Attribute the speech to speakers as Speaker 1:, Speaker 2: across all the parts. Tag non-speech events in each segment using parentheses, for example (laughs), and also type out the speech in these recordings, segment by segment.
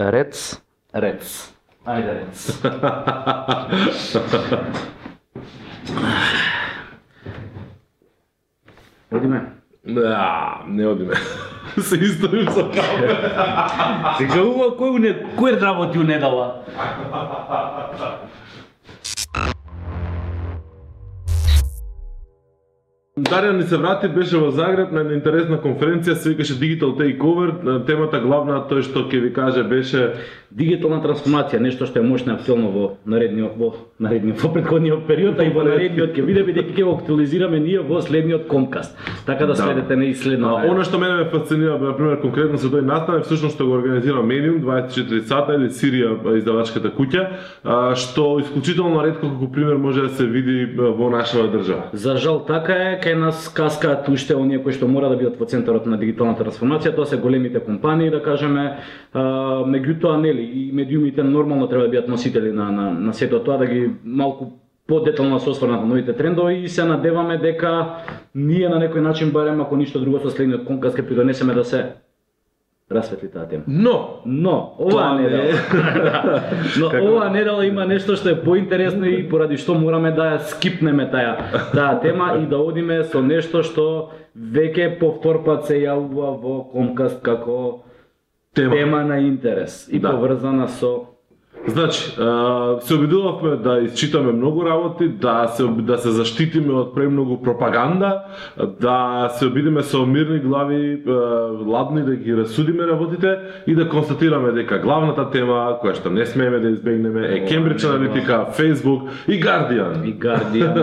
Speaker 1: Рец, рец. Ајде рец. Одиме.
Speaker 2: Да, не одиме. Се историм со кафе.
Speaker 1: Сега ува кој не кој работи у недела?
Speaker 2: Дарија ни се врати, беше во Загреб на една интересна конференција, се викаше Digital Takeover, темата главна, тој што ќе ви каже беше
Speaker 1: Дигитална трансформација, нешто што е мощно актуелно во наредниот во наредниот во претходниот период, а и во наредниот ќе видиме дека ќе го актуализираме ние во следниот Комкаст. Така да
Speaker 2: Да.
Speaker 1: следете не и
Speaker 2: А. Она што мене ме фасцинира, на пример, конкретно со тој настан е всушност што го организира Medium 24 сата или Сирија издавачката куќа, што исклучително ретко како пример може да се види во нашава држава.
Speaker 1: За жал така е, кај нас каскаат уште оние кои што мора да бидат во центарот на дигиталната трансформација, тоа се големите компании, да кажеме, а, меѓутоа нели и медиумите нормално треба да бидат носители на на на сето тоа да ги малку подетално да се осврнат на новите трендови и се надеваме дека ние на некој начин барем ако ништо друго со следниот конкурс ќе придонесеме да се расветли таа тема.
Speaker 2: Но,
Speaker 1: Но, оваа
Speaker 2: не е.
Speaker 1: недела, да. (laughs) но
Speaker 2: Како?
Speaker 1: оваа недела има нешто што е поинтересно и поради што мораме да ја скипнеме таа таа тема и да одиме со нешто што веќе повтор пат се јавува во Комкаст како
Speaker 2: тема.
Speaker 1: тема на интерес и
Speaker 2: Да.
Speaker 1: поврзана со
Speaker 2: Значи, се обидувавме да isчитаме многу работи, да се да се заштитиме од премногу пропаганда, да се обидиме со мирни глави, ладни да ги расудиме работите и да констатираме дека главната тема која што не смееме да избегнеме е Cambridge Analytica, Facebook и Guardian.
Speaker 1: и Guardian.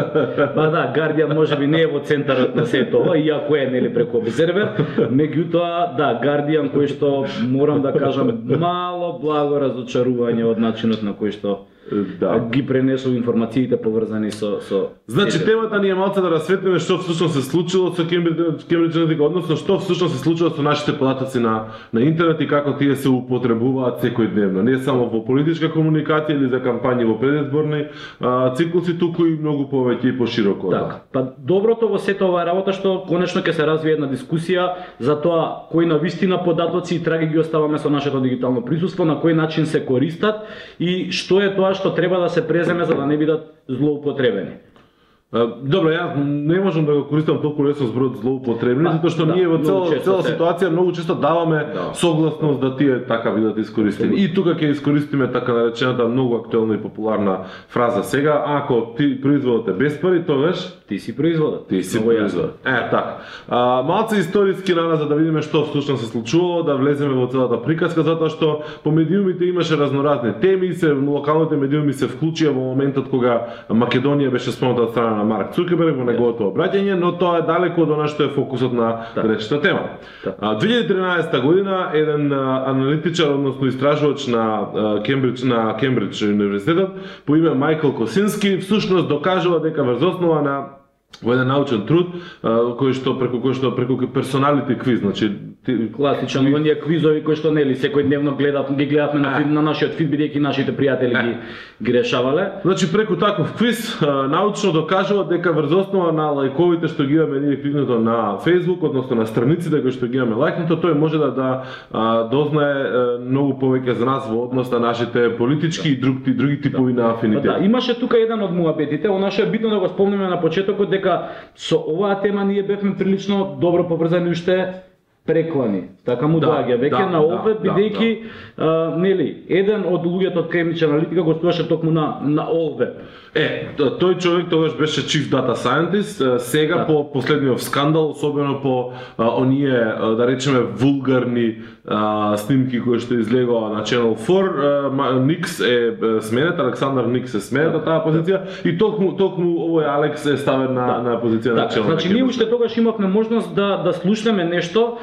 Speaker 1: Па да, Guardian можеби не е во центарот на сето ова, иако е нели преку обзервер, меѓутоа да, Guardian кој што морам да кажам (laughs) мало благо разочарување од начинот на кој што
Speaker 2: Да.
Speaker 1: ги пренесува информациите поврзани со со
Speaker 2: Значи темата ни е малце да расветлиме што всушност се случило со Cambridge Analytica, односно што всушност се случува со нашите податоци на на интернет и како тие се употребуваат секојдневно. Не само во политичка комуникација или за кампањи во предизборни циклуси, туку и многу повеќе и пошироко. да.
Speaker 1: Така. Па доброто во сета оваа работа што конечно ќе се развие една дискусија за тоа кои на вистина податоци и траги ги оставаме со нашето дигитално присуство, на кој начин се користат и што е тоа што треба да се преземе за да не бидат злоупотребени.
Speaker 2: Добро, јас не можам да го користам толку лесно зборот злоупотребни,
Speaker 1: Па,
Speaker 2: затоа што
Speaker 1: да,
Speaker 2: ние во цела, цела ситуација многу често даваме
Speaker 1: Да.
Speaker 2: согласност да тие така бидат искористени. И тука ќе искористиме така наречената многу актуелна и популарна фраза сега, ако ти производот е без пари, тогаш
Speaker 1: Ти си производот.
Speaker 2: Ти си
Speaker 1: Многу јасно.
Speaker 2: производ. Е, така. А, малце историски нана за да видиме што всушност се случувало, да влеземе во целата приказка, затоа што по медиумите имаше разноразни теми, се локалните медиуми се вклучија во моментот кога Македонија беше спомната страна на Марк Цукерберг во неговото обраќање, но тоа е далеко од она што е фокусот на
Speaker 1: Така.
Speaker 2: речната тема.
Speaker 1: Така.
Speaker 2: А, 2013 година еден аналитичар, односно истражувач на Кембридж на Кембридж универзитетот по име Майкл Косински всушност докажува дека врз основа на во еден научен труд кој што преку кој што преку персоналити квиз, значи ти,
Speaker 1: Класичен оние квизови кои што нели секој дневно гледав, ги гледавме на, фид, на нашиот фид бидејќи нашите пријатели ги ги решавале.
Speaker 2: Значи преку таков квиз научно докажува дека врз основа на лајковите што ги имаме ние кликнато на Facebook, односно на страниците кои што ги имаме лајкнато, тој може да да дознае многу повеќе за нас во однос на нашите политички и други други типови на
Speaker 1: Па
Speaker 2: афинитет.
Speaker 1: да, имаше тука еден од муабетите, она што е битно да го спомнеме на почетокот дека со оваа тема ние бевме прилично добро поврзани уште преклани. Така му
Speaker 2: Да,
Speaker 1: доаѓа веќе
Speaker 2: да,
Speaker 1: на ове
Speaker 2: да,
Speaker 1: бидејќи а, нели еден од луѓето од Cambridge Analytica гостуваше токму на на All
Speaker 2: Е, тој човек тогаш беше Chief Data Scientist, сега
Speaker 1: Да.
Speaker 2: по последниот скандал, особено по а, оние, да речеме, вулгарни а, снимки кои што излегоа на Channel 4, а, Никс е сменет, Александар Никс е сменет на таа позиција и токму токму овој Алекс е ставен на
Speaker 1: Да.
Speaker 2: на позиција на
Speaker 1: Така,
Speaker 2: Channel.
Speaker 1: значи ние уште тогаш имавме можност да да слушнеме нешто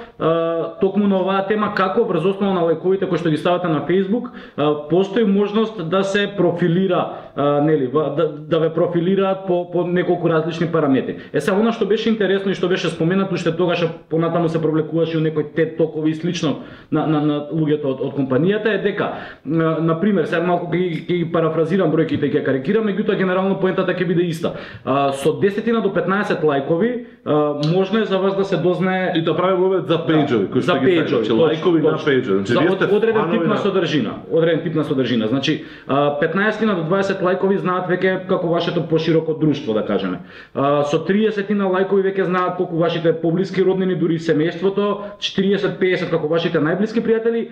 Speaker 1: токму на оваа тема како врз основа на лајковите кои што ги ставате на Facebook, постои можност да се профилира, нели, да, да ве профилираат по по неколку различни параметри. Е сега она што беше интересно и што беше споменато уште тогаш понатаму се проблекуваше у некој TED токови и слично на на, на луѓето од, од компанијата е дека на, пример сега малку ќе ги- парафразирам бројките ќе карикирам, меѓутоа генерално поентата ќе биде иста. А, со 10 до 15 лајкови а, можно е за вас да се дознае
Speaker 2: И да тоа прави обед за пејџови, кои што ги
Speaker 1: пејџови,
Speaker 2: значи лајкови на пејџови. Значи
Speaker 1: за од- одреден тип на
Speaker 2: на-
Speaker 1: содржина, одреден тип на содржина. Значи, а, 15 на до 20 лајкови знаат веќе како вашето пошироко друштво, да кажеме. Со 30 на лајкови веќе знаат колку вашите поблиски роднини, дури семејството, 40-50 како вашите најблиски пријатели,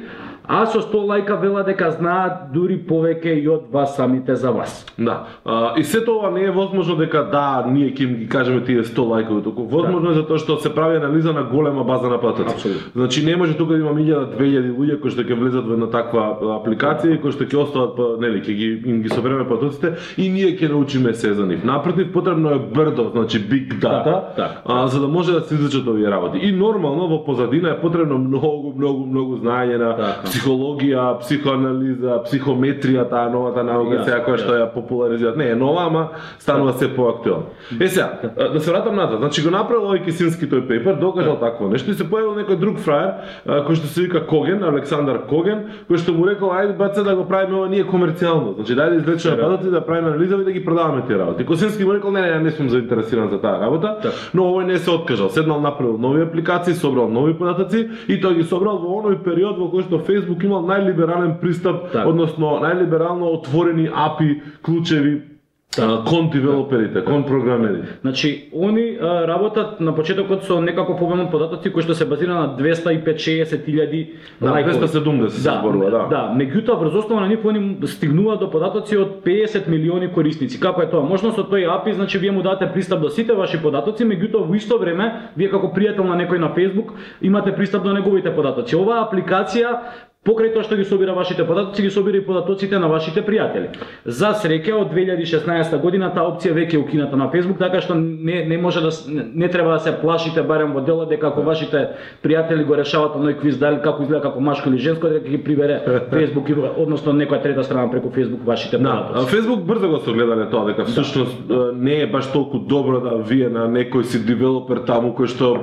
Speaker 1: а со 100 лајка вела дека знаат дури повеќе и од вас самите за вас.
Speaker 2: Да. А, и сето ова не е возможно дека да, ние ќе им ги кажеме тие 100 лајкови, туку возможно е затоа што се прави анализа на голема база на патоци.
Speaker 1: Апсолутно.
Speaker 2: Значи не може тука да има 1000 2000 луѓе кои што ќе влезат во една таква апликација и кои што ќе остават па нели ќе ги им ги собереме патоците и ние ќе научиме се за нив. Напротив потребно е брдо, значи big data,
Speaker 1: Да,
Speaker 2: а, за да може да се извлечат овие работи. И нормално во позадина е потребно многу многу многу знаење на
Speaker 1: Така.
Speaker 2: психологија, психоанализа, психометрија, таа новата наука
Speaker 1: Јасно,
Speaker 2: сега која што ја популаризираат. Не е нова, ама станува се поактуелна. Е сега, да се вратам назад. Значи го направил овој Кисински тој пейпер, докажал такво нешто и се појавил некој друг фраер кој што се вика Коген, Александар Коген, кој што му рекол ајде баце да го правиме ова ние комерцијално. Значи дајде извлечеме
Speaker 1: Така.
Speaker 2: патоци да правиме анализа и да ги продаваме тие работи. Косински му рекол не, не, не, не сум заинтересиран за таа работа,
Speaker 1: Така.
Speaker 2: но овој не се откажал. Седнал направил нови апликации, собрал нови податоци и тој ги собрал во оној период во кој што Facebook имал најлиберален пристап,
Speaker 1: Така.
Speaker 2: односно најлиберално отворени API клучеви а, кон девелоперите, кон програмерите.
Speaker 1: Значи, они а, работат на почетокот со некако обем податоци кои што се базира на 250-60 илјади
Speaker 2: На
Speaker 1: лајкови.
Speaker 2: 270 се зборува, да.
Speaker 1: Да, меѓутоа врз основа на нив они стигнуваат до податоци од 50 милиони корисници. Како е тоа? Можно со тој API, значи вие му дадете пристап до сите ваши податоци, меѓутоа во исто време вие како пријател на некој на Facebook имате пристап до неговите податоци. Оваа апликација Покрај тоа што ги собира вашите податоци, ги собира и податоците на вашите пријатели. За среќа од 2016 година таа опција веќе е укината на Facebook, така што не не може да не, не треба да се плашите барем во делот дека ако вашите пријатели го решаваат оној квиз дали како изгледа како машко или женско, дека ги прибере (laughs) Facebook и односно некоја трета страна преку Facebook вашите
Speaker 2: Да,
Speaker 1: податоци.
Speaker 2: а Facebook брзо го согледале тоа дека всушност е, не е баш толку добро да вие на некој си девелопер таму кој што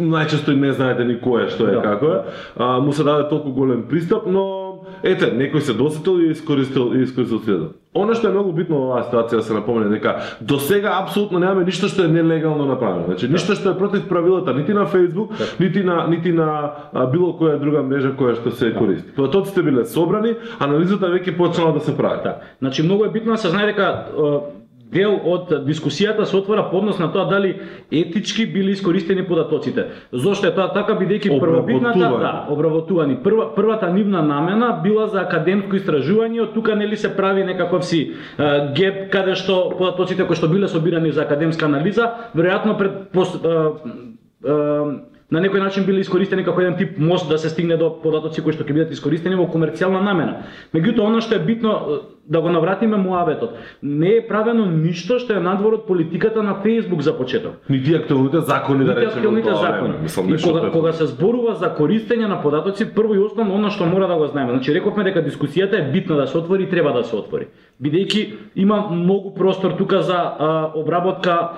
Speaker 2: најчесто и не знаете ни кој е, што е,
Speaker 1: Да.
Speaker 2: како е, а, му се даде толку голем пристап, но ете, некој се досетил и искористил и искористил силата. Она што е многу битно во оваа ситуација да се напомне дека до сега апсолутно немаме ништо што е нелегално направено. Значи ништо што е против правилата нити на Facebook, нити на нити на а, било која друга мрежа која што се користи. Податоците биле собрани, анализата веќе почнала да се прави.
Speaker 1: Да. Значи многу е битно да се знае дека дел од дискусијата се отвора по однос на тоа дали етички били искористени податоците. Зошто е тоа така бидејќи првобитната да, обработувани. Прва, првата нивна намена била за академско истражување, од тука нели се прави некаков си е, геп каде што податоците кои што биле собирани за академска анализа, веројатно пред пос, е, е, на некој начин биле искористени како еден тип мост да се стигне до податоци кои што ќе бидат искористени во комерцијална намена. Меѓутоа она што е битно да го навратиме муабетот, не е правено ништо што е надвор од политиката на Facebook за почеток.
Speaker 2: Нити актуелните закони да речеме.
Speaker 1: актуелните закони.
Speaker 2: Мислам,
Speaker 1: И кога, кога се зборува за користење на податоци, прво и основно она што мора да го знаеме. Значи рековме дека дискусијата е битна да се отвори и треба да се отвори. Бидејќи има многу простор тука за а, обработка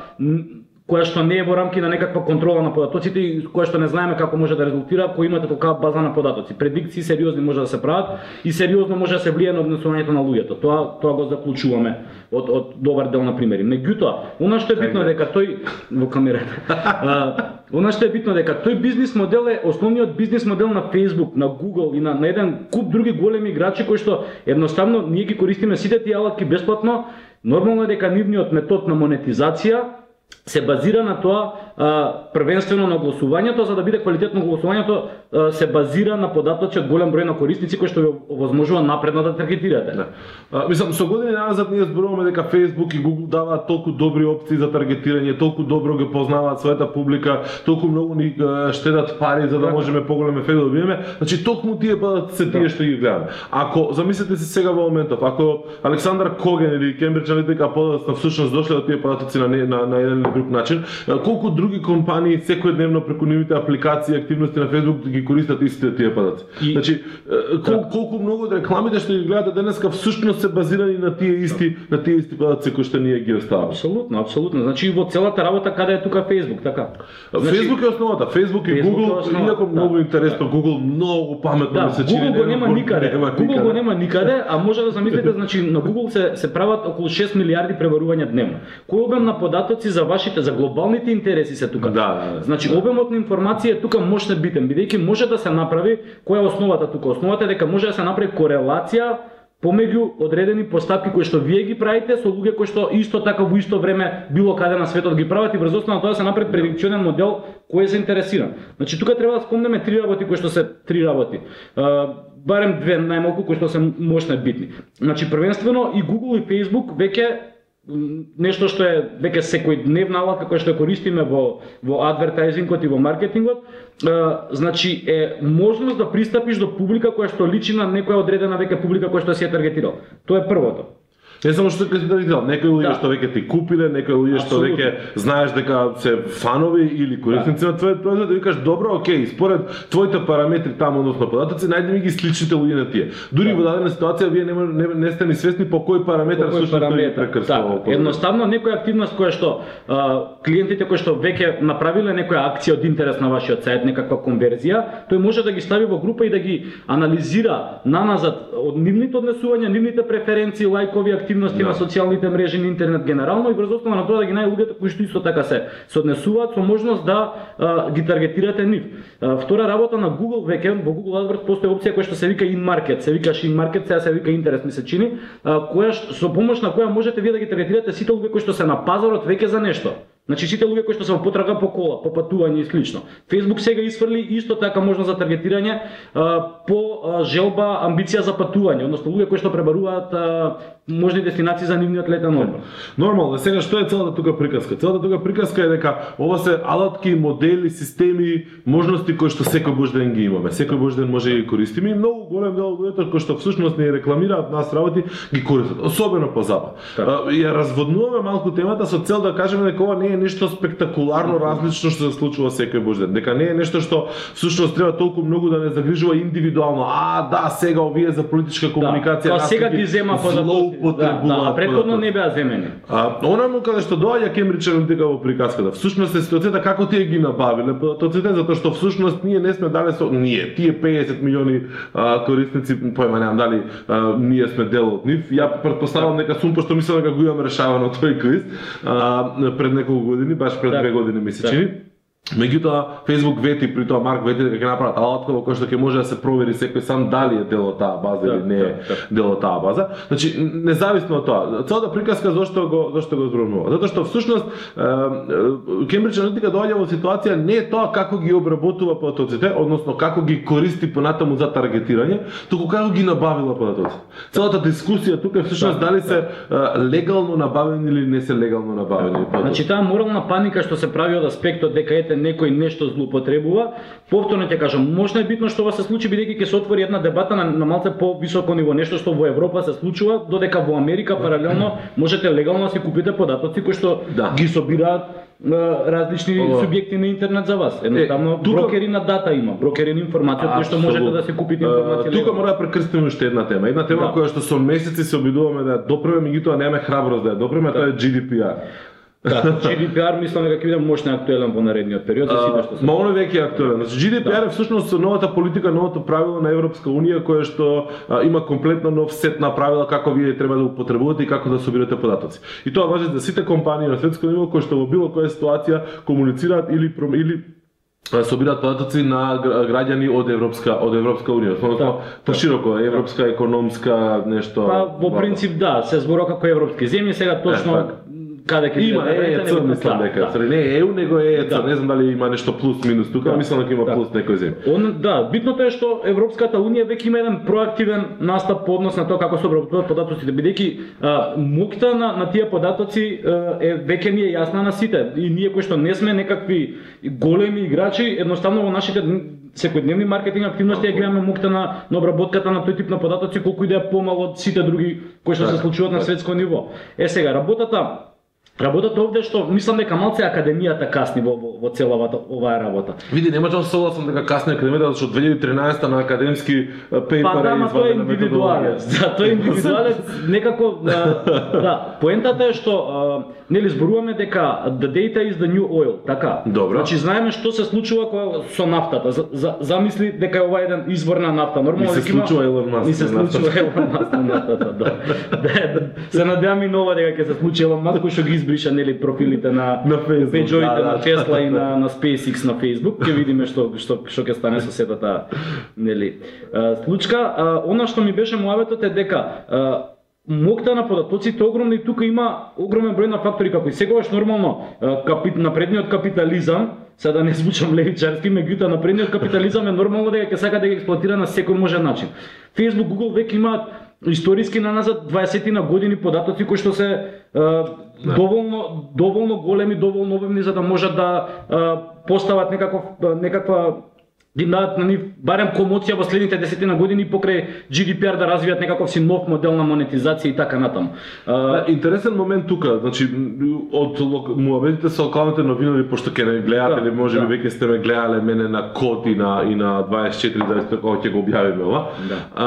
Speaker 1: која што не е во рамки на некаква контрола на податоците и која што не знаеме како може да резултира ако имате толкава база на податоци. Предикции сериозни може да се прават и сериозно може да се влие на однесувањето на луѓето. Тоа тоа го заклучуваме од од добар дел на примери. Меѓутоа, (laughs) она што е битно е дека тој во камерата. Она што е битно дека тој бизнис модел е основниот бизнис модел на Facebook, на Google и на, на еден куп други големи играчи кои што едноставно ние ги користиме сите тие алатки бесплатно. Нормално е дека нивниот метод на монетизација се базира на тоа првенствено на гласувањето, за да биде квалитетно гласувањето се базира на податоци од голем број на корисници кои што ви овозможува напредно да таргетирате.
Speaker 2: Да. А, мислам, со години назад ние зборуваме дека Facebook и Google даваат толку добри опции за таргетирање, толку добро ги познаваат својата публика, толку многу ни штедат пари за да
Speaker 1: Така.
Speaker 2: можеме поголем ефект да добиеме. Значи токму тие бъдат се тие
Speaker 1: Да.
Speaker 2: што ги гледаме. Ако замислете се сега во моментов, ако Александар Коген или Cambridge Analytica подоцна всушност дошле до тие податоци на, на, на еден или друг начин, колку други компании секојдневно преку нивните апликации активности на Facebook ги користат истите тие податоци.
Speaker 1: И-
Speaker 2: Значи, кол, колку многу од рекламите што ги гледате денеска всушност се базирани на тие исти на тие исти податоци кои што ние ги оставаме.
Speaker 1: Апсолутно, апсолутно. Значи и во целата работа каде е тука Facebook, така. Значи,
Speaker 2: Facebook е основата, Facebook и
Speaker 1: Facebook е
Speaker 2: Google,
Speaker 1: основата,
Speaker 2: инако
Speaker 1: да.
Speaker 2: многу интересно, Google многу паметно
Speaker 1: Да,
Speaker 2: се чини.
Speaker 1: Google го нема никаде.
Speaker 2: нема
Speaker 1: Google го нема никаде, а може да замислите, значи на Google се се прават околу 6 милиарди пребарувања дневно. Кој обем на податоци за вашите за глобалните интереси интереси се тука.
Speaker 2: Да, да, да.
Speaker 1: Значи обемот на информација е тука мощно битен, бидејќи може да се направи која е основата тука? Основата е дека може да се направи корелација помеѓу одредени постапки кои што вие ги правите со луѓе кои што исто така во исто време било каде на светот ги прават и врз основа на тоа да се направи предикционен модел кој е заинтересиран. Значи тука треба да спомнеме три работи кои што се три работи. Барем две најмалку кои што се мощно битни. Значи првенствено и Google и Facebook веќе нешто што е веќе секојдневна алатка која што ја користиме во во адвертајзингот и во маркетингот, е, значи е можност да пристапиш до публика која што личи на некоја одредена веќе публика која што си ја таргетирал. Тоа е првото.
Speaker 2: Не само што ќе да видел, некои луѓе
Speaker 1: Да.
Speaker 2: што веќе ти купиле, некои луѓе што веќе знаеш дека се фанови или корисници на твојот производ, да викаш добро, окей, според твоите параметри таму односно податоци, најди ми ги сличните луѓе на тие. Дури во дадена ситуација вие не, не, не сте ни свесни по кој параметар
Speaker 1: По кој
Speaker 2: тој прекрстува.
Speaker 1: Така, едноставно некоја активност која што а, клиентите кои што веќе направиле некоја акција од интерес на вашиот сајт, некаква конверзија, тој може да ги стави во група и да ги анализира наназад од нивните однесувања, нивните преференции, лајкови активности
Speaker 2: Да.
Speaker 1: на социјалните мрежи, на интернет генерално и врз основа на тоа да ги најде луѓето кои што исто така се се однесуваат со можност да а, ги таргетирате нив. А, втора работа на Google веќе во Google AdWords постои опција која што се вика in market, се викаш in market, сега се вика интерес ми се чини, а, која ш- со помош на која можете вие да ги таргетирате сите луѓе кои што се на пазарот веќе за нешто. Значи сите луѓе кои што се во потрага по кола, по патување и слично. Facebook сега изфрли исто така можност за таргетирање по желба, амбиција за патување, односно луѓе кои што пребаруваат можни дестинации за нивниот летен одмор.
Speaker 2: Нормално, сега што е целата тука приказка? Целата тука приказка е дека ова се алатки, модели, системи, можности кои што секој божи ден ги имаме. Секој божи ден може да ги користиме и многу голем дел од луѓето кои што всушност не рекламираат нас работи ги користат, особено по запад.
Speaker 1: Така.
Speaker 2: Ја разводнуваме малку темата со цел да кажеме дека ова не е нешто спектакуларно различно што се случува секој божи ден. Дека не е нешто што всушност треба толку многу да не загрижува индивидуално. А, да, сега овие за политичка комуникација
Speaker 1: Да, сега ти зема
Speaker 2: злоупотребуваат
Speaker 1: Да, да, предходно не беа земени.
Speaker 2: А, онаму каде што доаѓа Кембридж Аналитика во приказката, всушност е ситуацијата како тие ги набавиле податоците, затоа што всушност ние не сме дале со ние, тие 50 милиони а, корисници, појма немам дали а, ние сме дел од нив. Ја претпоставам дека сум пошто мислам дека го имам решавано тој квиз а, пред неколку години, баш пред
Speaker 1: Да.
Speaker 2: две години ми се
Speaker 1: Да.
Speaker 2: чини. Меѓутоа, Facebook вети, при тоа Марк вети дека ќе направат алатка во кој што ќе може да се провери секој сам дали е дел од таа база
Speaker 1: Да,
Speaker 2: или не е
Speaker 1: да, да.
Speaker 2: дел од таа база. Значи, независно од тоа, целата приказка зошто го зошто го зборувам. Затоа што всушност Кембридж Аналитика доаѓа во ситуација не е тоа како ги обработува податоците, односно како ги користи понатаму за таргетирање, туку како ги набавила податоците. Целата дискусија тука е всушност
Speaker 1: Да,
Speaker 2: дали се легално набавени или не се легално набавени податоци.
Speaker 1: Значи таа морална паника што се прави од аспектот дека ете некој нешто злоупотребува, повторно ќе кажам, можно е битно што ова се случи бидејќи ќе се отвори една дебата на, на малце по високо ниво, нешто што во Европа се случува, додека во Америка паралелно можете легално да си купите податоци кои што
Speaker 2: Да.
Speaker 1: ги собираат е, различни
Speaker 2: Ова.
Speaker 1: субјекти на интернет за вас. Едноставно
Speaker 2: тука-
Speaker 1: брокери на дата има, брокери на информација кои што можете да се купите информација.
Speaker 2: Тука мора да прекрстиме уште една тема. Една тема
Speaker 1: Да.
Speaker 2: која што со месеци се обидуваме да ја допреме, меѓутоа немаме храброст да ја допреме, тоа е GDPR.
Speaker 1: Да, (laughs) GDPR мислам дека ќе биде мощно актуелен во наредниот период за сите што се.
Speaker 2: Ма оно веќе е актуелен. Значи GDPR е всушност новата политика, новото правило на Европска унија кое што а, има комплетно нов сет на правила како вие треба да употребувате и како да собирате податоци. И тоа важи за сите компании на светско ниво кои што во било која ситуација комуницираат или пром- или собираат податоци на гра- граѓани од Европска од Европска унија, односно
Speaker 1: Да,
Speaker 2: пошироко европска економска нешто.
Speaker 1: Па во принцип да, се зборува како европски земји, сега точно
Speaker 2: така.
Speaker 1: Каде ќе
Speaker 2: Има
Speaker 1: биде
Speaker 2: е,
Speaker 1: граница,
Speaker 2: ЕЦ,
Speaker 1: него-
Speaker 2: мислам
Speaker 1: да,
Speaker 2: дека.
Speaker 1: да.
Speaker 2: Не е ЕУ, него е ЕЦ.
Speaker 1: Да.
Speaker 2: Не знам дали има нешто плюс минус тука,
Speaker 1: Да.
Speaker 2: мислам дека има
Speaker 1: Да.
Speaker 2: плюс некој земја.
Speaker 1: Он, да, битното е што Европската унија веќе има еден проактивен настап по однос на тоа како се обработуваат податоците, бидејќи а, мокта на, на тие податоци е веќе ни е јасна на сите. И ние кои што не сме некакви големи играчи, едноставно во нашите дн- секојдневни маркетинг активности ја гледаме мокта на, на обработката на тој тип на податоци колку и да е помало од сите други кои што се
Speaker 2: Така,
Speaker 1: случуваат на
Speaker 2: така.
Speaker 1: светско ниво. Е сега работата Работата овде што мислам дека малце академијата касни во, во, во целавата оваа работа.
Speaker 2: Види, нема да согласам дека касне академијата, зашто 2013 на академски пейпер
Speaker 1: Па да, ма тоа е индивидуалец. Да, тој е индивидуалец (laughs) некако да, да. Поентата е што нели зборуваме дека the data is the new oil, така.
Speaker 2: Добро.
Speaker 1: Значи знаеме што се случува кога со нафтата. За, за, замисли дека е ова еден извор на нафта. Нормално
Speaker 2: се случува Елон Маск
Speaker 1: Ми се случува Елон Маск на нафтата, (laughs) да. да. Се надевам и нова дека ќе се случи Елон Маск кој што ги избриша нели профилите на (laughs)
Speaker 2: На Facebook,
Speaker 1: пеџовите
Speaker 2: да, да.
Speaker 1: на Tesla и на на SpaceX на Facebook, ќе видиме што што што ќе стане со сета таа нели случка. Она што ми беше муаветот е дека Мокта на податоците е огромна и тука има огромен број на фактори како и секогаш нормално капит, напредниот капитализам сега да не звучам левичарски, меѓутоа напредниот капитализам е нормално дека ќе сака да ги експлоатира на секој можен начин. Facebook, Google веќе имаат историски наназад 20 на години податоци кои што се а, доволно доволно големи, доволно обемни за да можат да постават некаков некаква да им дадат на нив барем комоција во следните десетина години покрај GDPR да развијат некаков си нов модел на монетизација и така натаму. А,
Speaker 2: Да, интересен момент тука, значи од муабетите со локалните новинари пошто ќе не гледате
Speaker 1: Да,
Speaker 2: или може би
Speaker 1: да.
Speaker 2: веќе сте ме гледале мене на Код и на и на 24 зависи кога ќе го објавиме ова.
Speaker 1: Да.
Speaker 2: А,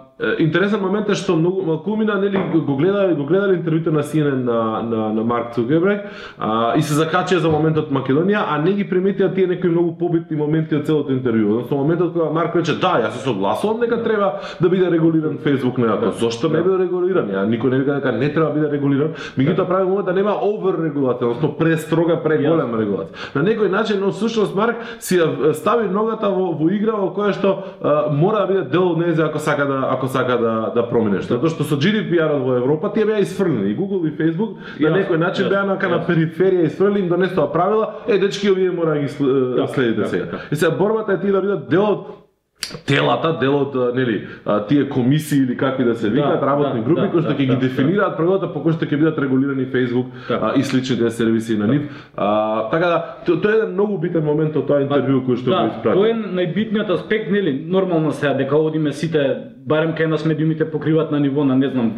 Speaker 2: е, интересен момент е што многу Малкумина нели го гледа го гледале интервјуто на CNN на на на Марк Цукерберг а, и се закачија за моментот Македонија, а не ги приметија тие некои многу побитни моменти од целото интервју. Односно моментот кога Марк рече да, јас се согласувам дека треба да биде регулиран Facebook на
Speaker 1: Да.
Speaker 2: Зошто не
Speaker 1: Да.
Speaker 2: биде регулиран? Ја никој не вика дека не треба да биде регулиран, меѓутоа прави момент да нема овер регулација, односно престрога, преголема регулација. На некој начин, но всушност Марк си ја стави ногата во, во игра во која што а, мора да биде дел од нејзе ако сака да ако сака да да промине што. Затоа што со GDPR-от во Европа тие беа исфрлени и Google и Facebook на некој начин беа на на периферија исфрлени им донесоа правила, е дечки овие мора да ги
Speaker 1: Да,
Speaker 2: следите
Speaker 1: да,
Speaker 2: сега.
Speaker 1: да.
Speaker 2: И сега борбата е тие да бидат дел од телата, дел од нели тие комисии или какви да се викаат
Speaker 1: Да,
Speaker 2: работни
Speaker 1: да,
Speaker 2: групи
Speaker 1: да,
Speaker 2: кои што
Speaker 1: да,
Speaker 2: ќе ги
Speaker 1: да,
Speaker 2: дефинираат правилата по кои што ќе бидат регулирани Facebook
Speaker 1: Така.
Speaker 2: а, и сличните сервиси на нив. А, така да то- тоа е еден многу битен момент од тоа интервју кој што го
Speaker 1: да,
Speaker 2: испрати.
Speaker 1: тоа е најбитниот аспект, нели, нормално сега дека одиме сите барем кај нас медиумите покриваат на ниво на не знам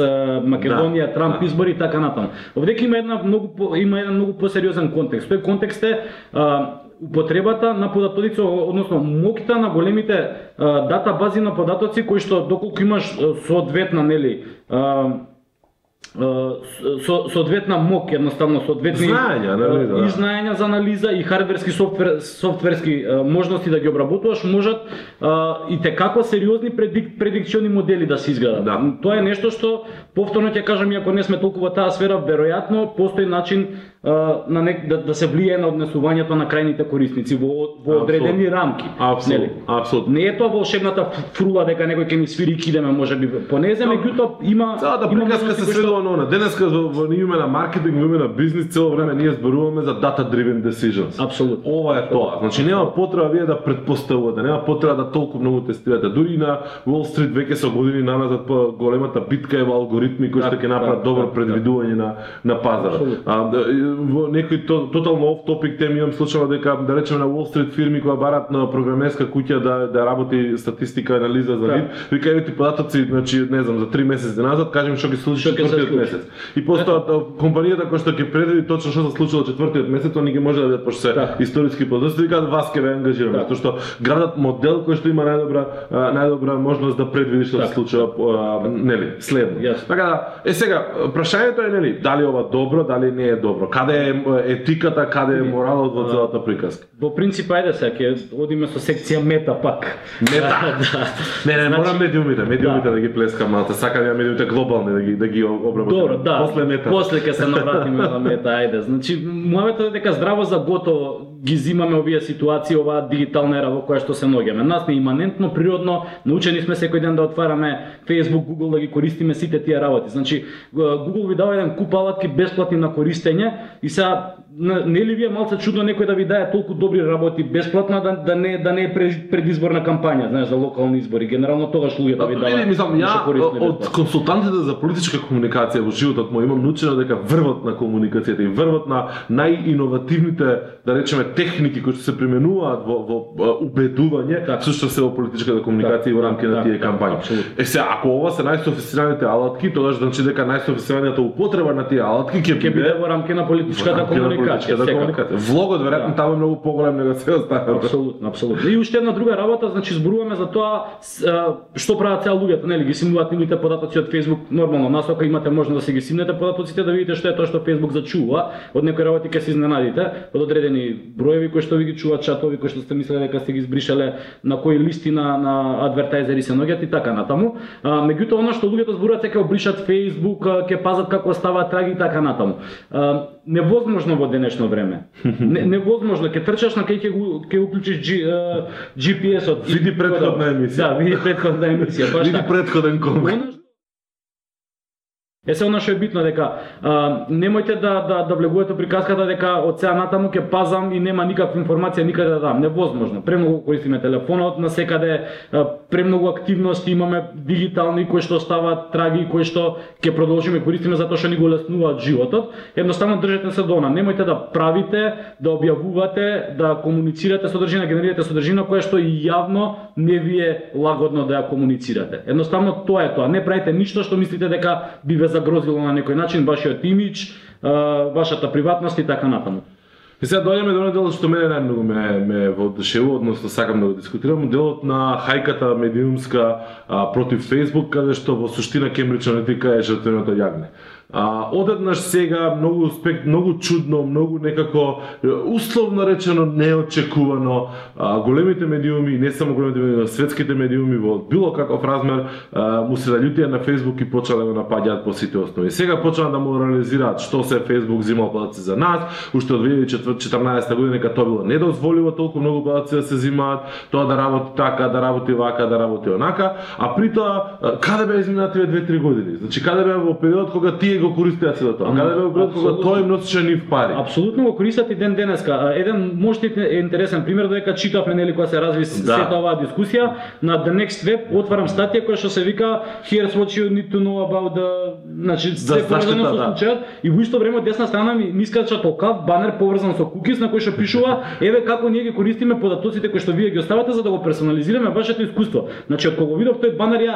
Speaker 1: а, Македонија,
Speaker 2: Да,
Speaker 1: Трамп
Speaker 2: да.
Speaker 1: избори и така натаму. Овдека има една многу има еден многу посериозен контекст. Тој контекст е а, употребата на податоци, односно моќта на големите датабази на податоци кои што доколку имаш соодветна нели со, соодветна мок, едноставно соодветни
Speaker 2: Знаења, нели, да.
Speaker 1: и знаења за анализа и хардверски софтвер, софтверски можности да ги обработуваш можат и те како сериозни предик, предикциони модели да се изградат.
Speaker 2: Да.
Speaker 1: Тоа е нешто што повторно ќе кажам иако не сме толку во таа сфера, веројатно постои начин на нек, да, да се влијае на однесувањето на крајните корисници во, во одредени рамки.
Speaker 2: Апсолутно,
Speaker 1: нели?
Speaker 2: апсолутно.
Speaker 1: Не е тоа волшебната фрула дека некој ќе ни свири и кидеме можеби по незе, меѓутоа има
Speaker 2: Целата
Speaker 1: има
Speaker 2: приказка се сведува на она. Денеска во, во име на маркетинг, во име на бизнис, цело време ние зборуваме за data driven decisions.
Speaker 1: Апсолутно.
Speaker 2: Ова е тоа. Значи нема потреба вие да предпоставувате, нема потреба да толку многу тестирате. Дури на Wall Street веќе со години наназад по големата битка е во алгоритми кои што
Speaker 1: Да,
Speaker 2: ќе направат
Speaker 1: да,
Speaker 2: добро
Speaker 1: да,
Speaker 2: предвидување на на пазара. Да, во некој то, тотално оф топик тем имам случајно дека да речеме на Wall Street фирми кои барат на програмерска куќа да да работи статистика анализа за
Speaker 1: Да.
Speaker 2: нив, вика еве ти податоци, значи не знам за 3 месеци назад, кажем што ќе се случи четвртиот месец. И постојат а, компанијата која што ќе предвиди точно што се случило четвртиот месец, они ги може да видат пошто се
Speaker 1: Да.
Speaker 2: историски податоци, викаат вас ќе ве ангажираме,
Speaker 1: Да.
Speaker 2: што градат модел кој што има најдобра најдобра можност да предвиди што се случува нели следно. Така да, е сега прашањето е нели дали ова добро, дали не е добро. Каде е етиката, каде е моралот во целата приказка?
Speaker 1: Во принцип, ајде сега, ќе одиме со секција мета пак.
Speaker 2: Мета. (laughs)
Speaker 1: да.
Speaker 2: Не, не,
Speaker 1: Значи-
Speaker 2: морам медиумите, медиумите
Speaker 1: Да.
Speaker 2: да, ги плескам малце. Сакам ја медиумите глобални да ги да ги обработам.
Speaker 1: Добро, да.
Speaker 2: После мета.
Speaker 1: После ќе се навратиме на мета, ајде. Значи, мојата е дека здраво за готово ги зимаме овие ситуации, оваа дигитална ера во која што се наоѓаме. Нас не е иманентно, природно, научени сме секој ден да отвараме Facebook, Google, да ги користиме сите тие работи. Значи, Google ви дава еден куп алатки бесплатни на користење и сега на- не ли ви е малце чудно некој да ви даде толку добри работи бесплатно да, да не да не е пред- предизборна кампања, знаеш, за локални избори. Генерално тогаш луѓето ви
Speaker 2: Не,
Speaker 1: дава.
Speaker 2: не, мислам,
Speaker 1: више
Speaker 2: ја од консултантите за политичка комуникација во животот мој имам научено дека врвот на комуникацијата и врвот на најиновативните, да речеме, техники кои што се применуваат во, во убедување,
Speaker 1: Така.
Speaker 2: сушто се во политичката комуникација
Speaker 1: Така,
Speaker 2: и во рамки на тие кампањи. Е сега, ако ова се најсофистираните алатки, тогаш значи дека најсофистираната употреба на тие алатки ќе
Speaker 1: биде во рамки на политичката комуникација. Комуникација, секако.
Speaker 2: комуникација. Влогот веројатно
Speaker 1: Да.
Speaker 2: таму е многу поголем него се останало.
Speaker 1: Апсолутно, апсолутно. И уште една друга работа, значи зборуваме за тоа што прават сега луѓето, нели ги симнуваат нивните податоци од Facebook, нормално насока имате можност да си ги симнете податоците да видите што е тоа што Facebook зачува. Од некои работи ќе се изненадите, од одредени броеви кои што ви ги чуваат чатови кои што сте мислеле дека сте ги збришале, на кои листи на на адвертајзери се наоѓаат и така натаму. А, меѓутоа она што луѓето зборуваат е ќе обришат Facebook, ќе пазат како ставаат траги и така натаму. А, невозможно во денешно време. (laughs) Не, невозможно, ќе трчаш на кај ќе ќе уклучиш G, а, GPS-от.
Speaker 2: Види претходна емисија.
Speaker 1: Да, види претходна емисија, баш
Speaker 2: Види
Speaker 1: така.
Speaker 2: предходен комент.
Speaker 1: Е се она што е битно дека а, немојте да да да влегувате приказката дека од сега натаму ќе пазам и нема никаква информација никаде да дам. Невозможно. Премногу користиме телефонот, на секаде а, премногу активности имаме дигитални кои што стават траги кои што ќе продолжиме користиме затоа што ни го леснуваат животот. Едноставно држете се дона. Немојте да правите, да објавувате, да комуницирате содржина, генерирате содржина која што и јавно не ви е лагодно да ја комуницирате. Едноставно тоа е тоа. Не правите ништо што мислите дека би ве загрозило на некој начин вашиот имидж, вашата приватност и така натаму.
Speaker 2: И сега доаѓаме до дел што мене најмногу ме ме воодушевува, односно сакам да го дискутирам, делот на хајката медиумска а, против Facebook, каде што во суштина Кембридж аналитика е жртвеното јагне. А, одеднаш сега многу успех, многу чудно, многу некако условно речено неочекувано а, големите медиуми, не само големите медиуми, светските медиуми во било каков размер а, му се налютија на Facebook и почнале да го напаѓаат по сите основи. Сега почнаа да му реализираат што се Facebook земал податци за нас, уште од 2014 година кога тоа било недозволиво толку многу податци да се земаат, тоа да работи така, да работи вака, да работи онака, а при тоа каде беа изминативе 2-3 години? Значи каде беа во период кога тие го користеа се тоа? Каде во период кога тој им носеше нив пари?
Speaker 1: Апсолутно го користат и ден денеска. Еден можете е интересен пример додека читавме нели кога се разви
Speaker 2: Да.
Speaker 1: сета оваа дискусија на The Next Web отварам статија која што се вика Here's what you need to know about the значи се поврзано со случајот и во исто време од десна страна ми, ми искача толкав банер поврзан со кукис на кој што пишува еве како ние ги користиме податоците кои што вие ги оставате за да го персонализираме вашето искуство. Значи од кога го видов тој банер ја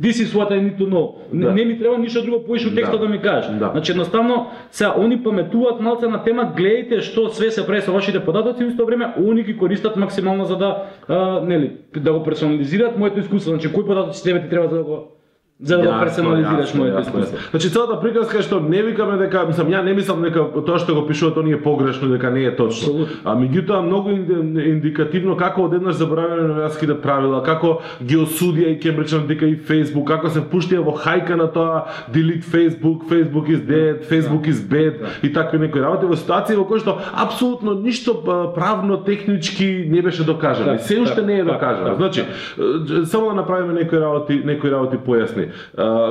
Speaker 1: this is what I need to know. Не,
Speaker 2: Да.
Speaker 1: не ми треба ништо друго поише од текстот
Speaker 2: Да.
Speaker 1: да ми кажеш.
Speaker 2: Да.
Speaker 1: Значи едноставно се они паметуваат малце на тема, гледајте што све се прави со вашите податоци и во исто време они ги користат максимално за да а, нели да го персонализираат моето искуство. Значи кои податоци тебе ти треба за да го за да го персонализираш
Speaker 2: јасно,
Speaker 1: искуство.
Speaker 2: Значи целата приказка е што не викаме дека, мислам, ја не мислам дека тоа што го пишува тоа не е погрешно, дека не е точно. А меѓутоа многу инди- индикативно како одеднаш забораваме новијатските правила, како ги осудија и Кембридж Аналитика и Facebook, како се впуштија во хајка на тоа delete Facebook, Facebook is dead, Facebook is bad и такви некои работи во ситуација во кои што апсолутно ништо правно технички не беше докажано. Се уште не е докажано. Значи, само да направиме некои работи, некои работи појасни.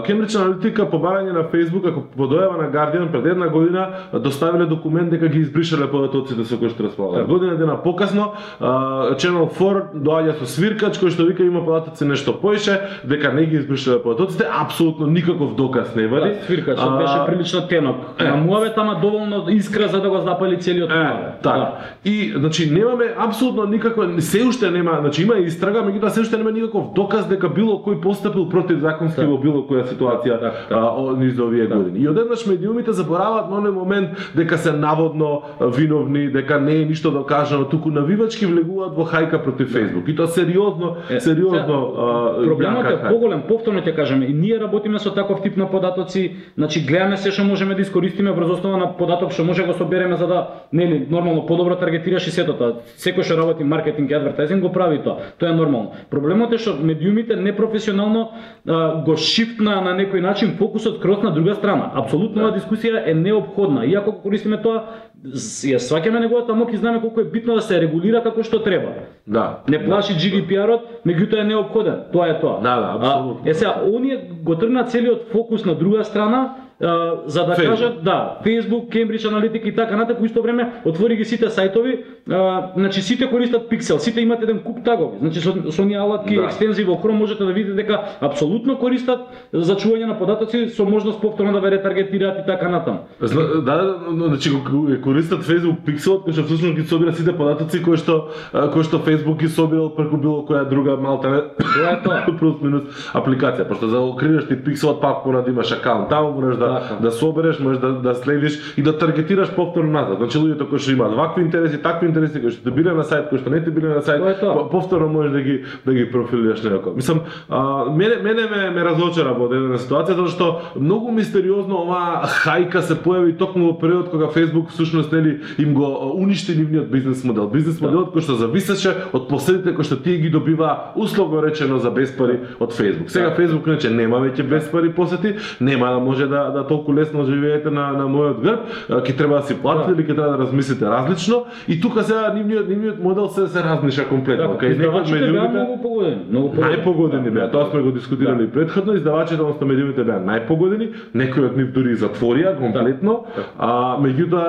Speaker 2: Кембридж аналитика по барање на Facebook, ако по дојава на Guardian пред една година доставиле документ дека ги избришале податоците со кои што располагаат.
Speaker 1: Да.
Speaker 2: Година дена покасно Channel 4 доаѓа со свиркач кој што вика има податоци нешто поише, дека не ги избришале податоците, апсолутно никаков доказ не вади.
Speaker 1: Да, свиркачот беше прилично тенок.
Speaker 2: е.
Speaker 1: На муавет ама доволно искра за да го запали целиот
Speaker 2: Е, така.
Speaker 1: Да.
Speaker 2: И значи немаме апсолутно никаква се уште нема, значи има истрага, меѓутоа се уште нема никаков доказ дека било кој постапил противзаконски
Speaker 1: Так.
Speaker 2: во било која ситуација
Speaker 1: так, так.
Speaker 2: а, низ овие
Speaker 1: Так.
Speaker 2: години. И одеднаш медиумите забораваат на оној момент дека се наводно виновни, дека не е ништо докажано, туку навивачки влегуваат во хајка против Facebook. И тоа сериозно,
Speaker 1: Е,
Speaker 2: сериозно а,
Speaker 1: Проблемот е поголем, повторно ќе кажеме, и ние работиме со таков тип на податоци, значи гледаме се што можеме да искористиме врз основа на податок што може да го собереме за да нели нормално подобро таргетираш и сето тоа. Секој што работи маркетинг и адвертайзинг го прави тоа. Тоа е нормално. Проблемот е што медиумите непрофесионално а, го шифтна на некој начин фокусот кроз на друга страна. Апсолутно оваа дискусија е необходна. Иако го користиме тоа, ја сваќаме неговата мок и знаеме колку е битно да се регулира како што треба.
Speaker 2: Да.
Speaker 1: Не плаши GDPR-от, меѓутоа е необходен. Тоа е тоа.
Speaker 2: Да, да, апсолутно.
Speaker 1: А, Е сега, оние го тргна целиот фокус на друга страна, за да
Speaker 2: Facebook.
Speaker 1: кажат, да, Facebook, Cambridge Analytica и така натаму, исто време отвори ги сите сајтови, а, значи сите користат Pixel, сите имат еден куп тагови. Значи со, со оние алатки,
Speaker 2: Да.
Speaker 1: екстензии во Chrome можете да видите дека апсолутно користат за чување на податоци со можност повторно да ве ретаргетираат и така натаму.
Speaker 2: Да, да, значи го користат Facebook Pixel, кој што всушност ги собира сите податоци кои што кои што Facebook ги собирал преку било која друга малта
Speaker 1: Тоа е тоа. (laughs)
Speaker 2: плюс минус апликација, пошто за да ти Pixel пак мора да имаш акаунт таму, мораш да да
Speaker 1: Така.
Speaker 2: да собереш, можеш да да следиш и да таргетираш повторно назад. Значи луѓето кои што имаат вакви интереси, такви интереси кои што те биле на сајт, кои што не те биле на сајт, повторно можеш да ги да ги профилираш некако. Мислам, а, мене мене ме ме разочара во одредена ситуација затоа што многу мистериозно оваа хајка се појави токму во период кога Facebook всушност нели им го уништи нивниот бизнес модел. Бизнес
Speaker 1: Да.
Speaker 2: моделот кој што зависеше од последите кои што тие ги добива условно речено за без пари од Facebook. Сега
Speaker 1: Да.
Speaker 2: Facebook иначе нема веќе без пари посети, нема да може да да толку лесно живеете на на мојот грб, ќе треба да си платите
Speaker 1: Да.
Speaker 2: или ќе треба да размислите различно и тука сега нивниот нивниот модел се се размиша комплетно. Од
Speaker 1: издавачите беа
Speaker 2: медиумите
Speaker 1: многу погодени, многу погодени.
Speaker 2: најпогодени беа. Тоа сме го дискутирали
Speaker 1: Да.
Speaker 2: и претходно, издавачите односно медиумите беа најпогодени, некои од нив дури и затворија комплетно,
Speaker 1: Да.
Speaker 2: а меѓутоа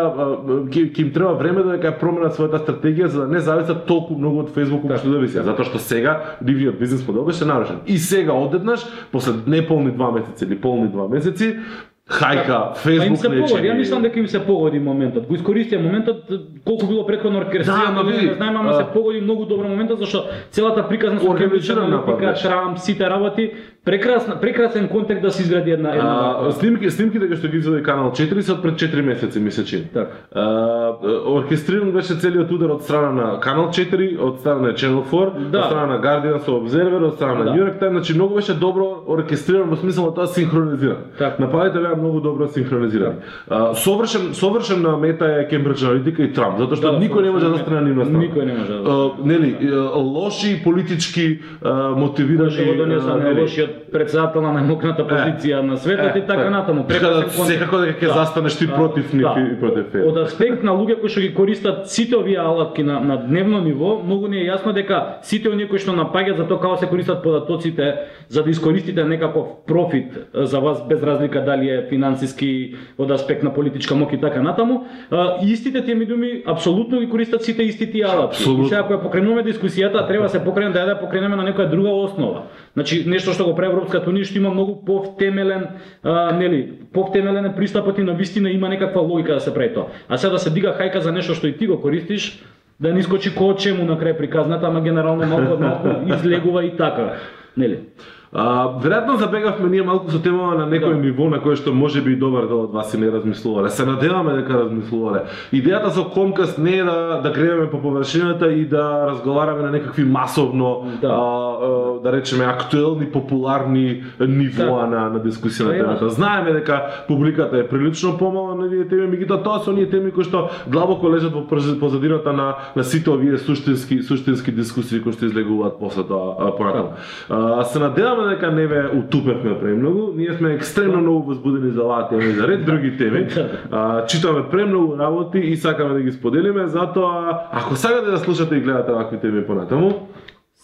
Speaker 2: ќе ќе им треба време да ја променат својата стратегија за да не зависат толку многу од Facebook колку
Speaker 1: Да.
Speaker 2: што зависат, затоа што сега нивниот бизнес модел беше нарушен. И сега одеднаш после неполни два месеци или полни два месеци хајка
Speaker 1: Па им
Speaker 2: Facebook не
Speaker 1: погоди, ја мислам дека им се погоди моментот. Го искористија моментот колку било претходно оркестрирано,
Speaker 2: Да,
Speaker 1: не знаеме, ама се погоди многу добро моментот зашто целата приказна со Кембриџ аналитика. Трамп, сите работи, прекрасна прекрасен контекст да се изгради една една
Speaker 2: А, снимки, снимките кои што ги извади Канал 4 се од пред 4 месеци ми се чини. А, оркестриран беше целиот удар од страна на Канал 4, од страна на Channel 4,
Speaker 1: Да.
Speaker 2: од страна на Guardian со Observer, од страна на
Speaker 1: Да.
Speaker 2: New York Times, значи многу беше добро оркестриран во смисла тоа синхронизиран. Нападите беа многу добро синхронизирани. А, совршен совршен на мета е Cambridge Analytica и Трамп, затоа што
Speaker 1: Да,
Speaker 2: никој не може да стане на нивна страна.
Speaker 1: Никој не може да.
Speaker 2: А, нели, лоши политички мотивирани
Speaker 1: Што председател на најмокната позиција на светот и така натаму.
Speaker 2: Така да
Speaker 1: Прекрасен контекст.
Speaker 2: секако дека ќе
Speaker 1: Да.
Speaker 2: застанеш ти
Speaker 1: Да,
Speaker 2: против нив
Speaker 1: да.
Speaker 2: и против Facebook.
Speaker 1: Од аспект на луѓе кои што ги користат сите овие алатки на, на дневно ниво, многу ни е јасно дека сите оние кои што напаѓаат за тоа како се користат податоците за да искористите некаков профит е, за вас без разлика дали е финансиски од аспект на политичка моќ и така натаму, истите тие медиуми апсолутно ги користат сите исти тие алатки.
Speaker 2: Апсолутно.
Speaker 1: И сега ако ја покренуваме дискусијата, треба да се покрене да ја да покренеме на некоја друга основа. Значи нешто што го прави Европската унија што има многу повтемелен, а, нели, повтемелен е пристапот и на вистина има некаква логика да се прави тоа. А сега да се дига хајка за нешто што и ти го користиш, да не искочи ко чему на крај приказната, ама генерално малку малку излегува и така. Нели?
Speaker 2: А, веројатно забегавме ние малку со темава на некој
Speaker 1: Да.
Speaker 2: ниво на кое што може би и добар дел од вас и не размислувале. Се надеваме дека размислувале. Идејата со Комкаст не е да да гребеме по површината и да разговараме на некакви масовно
Speaker 1: Да.
Speaker 2: а, а, да речеме актуелни популарни нивоа
Speaker 1: Да.
Speaker 2: на на дискусија на
Speaker 1: е
Speaker 2: темата. Знаеме дека публиката е прилично помала на овие теми, меѓутоа тоа се оние теми кои што длабоко лежат во позадината на на сите овие суштински суштински дискусии кои што излегуваат после тоа понатаму. А, се надеваме дека не ве утупевме премногу. Ние сме екстремно многу возбудени за оваа тема и за ред други теми. (laughs) А, читаме премногу работи и сакаме да ги споделиме, затоа ако сакате да слушате и гледате вакви теми понатаму,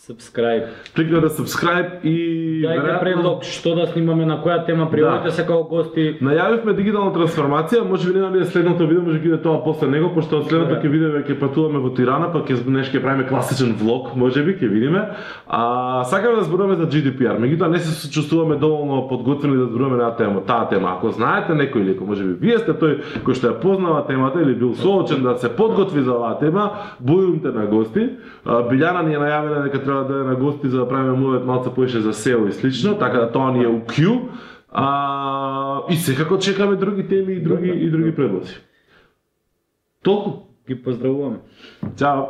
Speaker 1: Subscribe.
Speaker 2: кликнете subscribe и
Speaker 1: Дајте предлог што да снимаме на која тема, пријавете
Speaker 2: Да.
Speaker 1: се како гости.
Speaker 2: Најавивме дигитална трансформација, може би не е следното видео, може би иде тоа после него, пошто од следното
Speaker 1: Да.
Speaker 2: ќе видиме ќе патуваме во Тирана, па ќе неш ќе правиме класичен влог, може би ќе видиме. А сакаме да зборуваме за GDPR, меѓутоа не се чувствуваме доволно подготвени да зборуваме на тема, таа тема. Ако знаете некој или може би вие сте тој кој што ја познава темата или бил соочен да се подготви за оваа тема, будумте на гости. Билјана ни е најавила дека треба да е на гости за да правиме мовет малце поише за SEO и слично, така да тоа ни е у Q. А, и секако чекаме други теми и други и други предлози. Толку.
Speaker 1: Ги поздравуваме.
Speaker 2: Чао.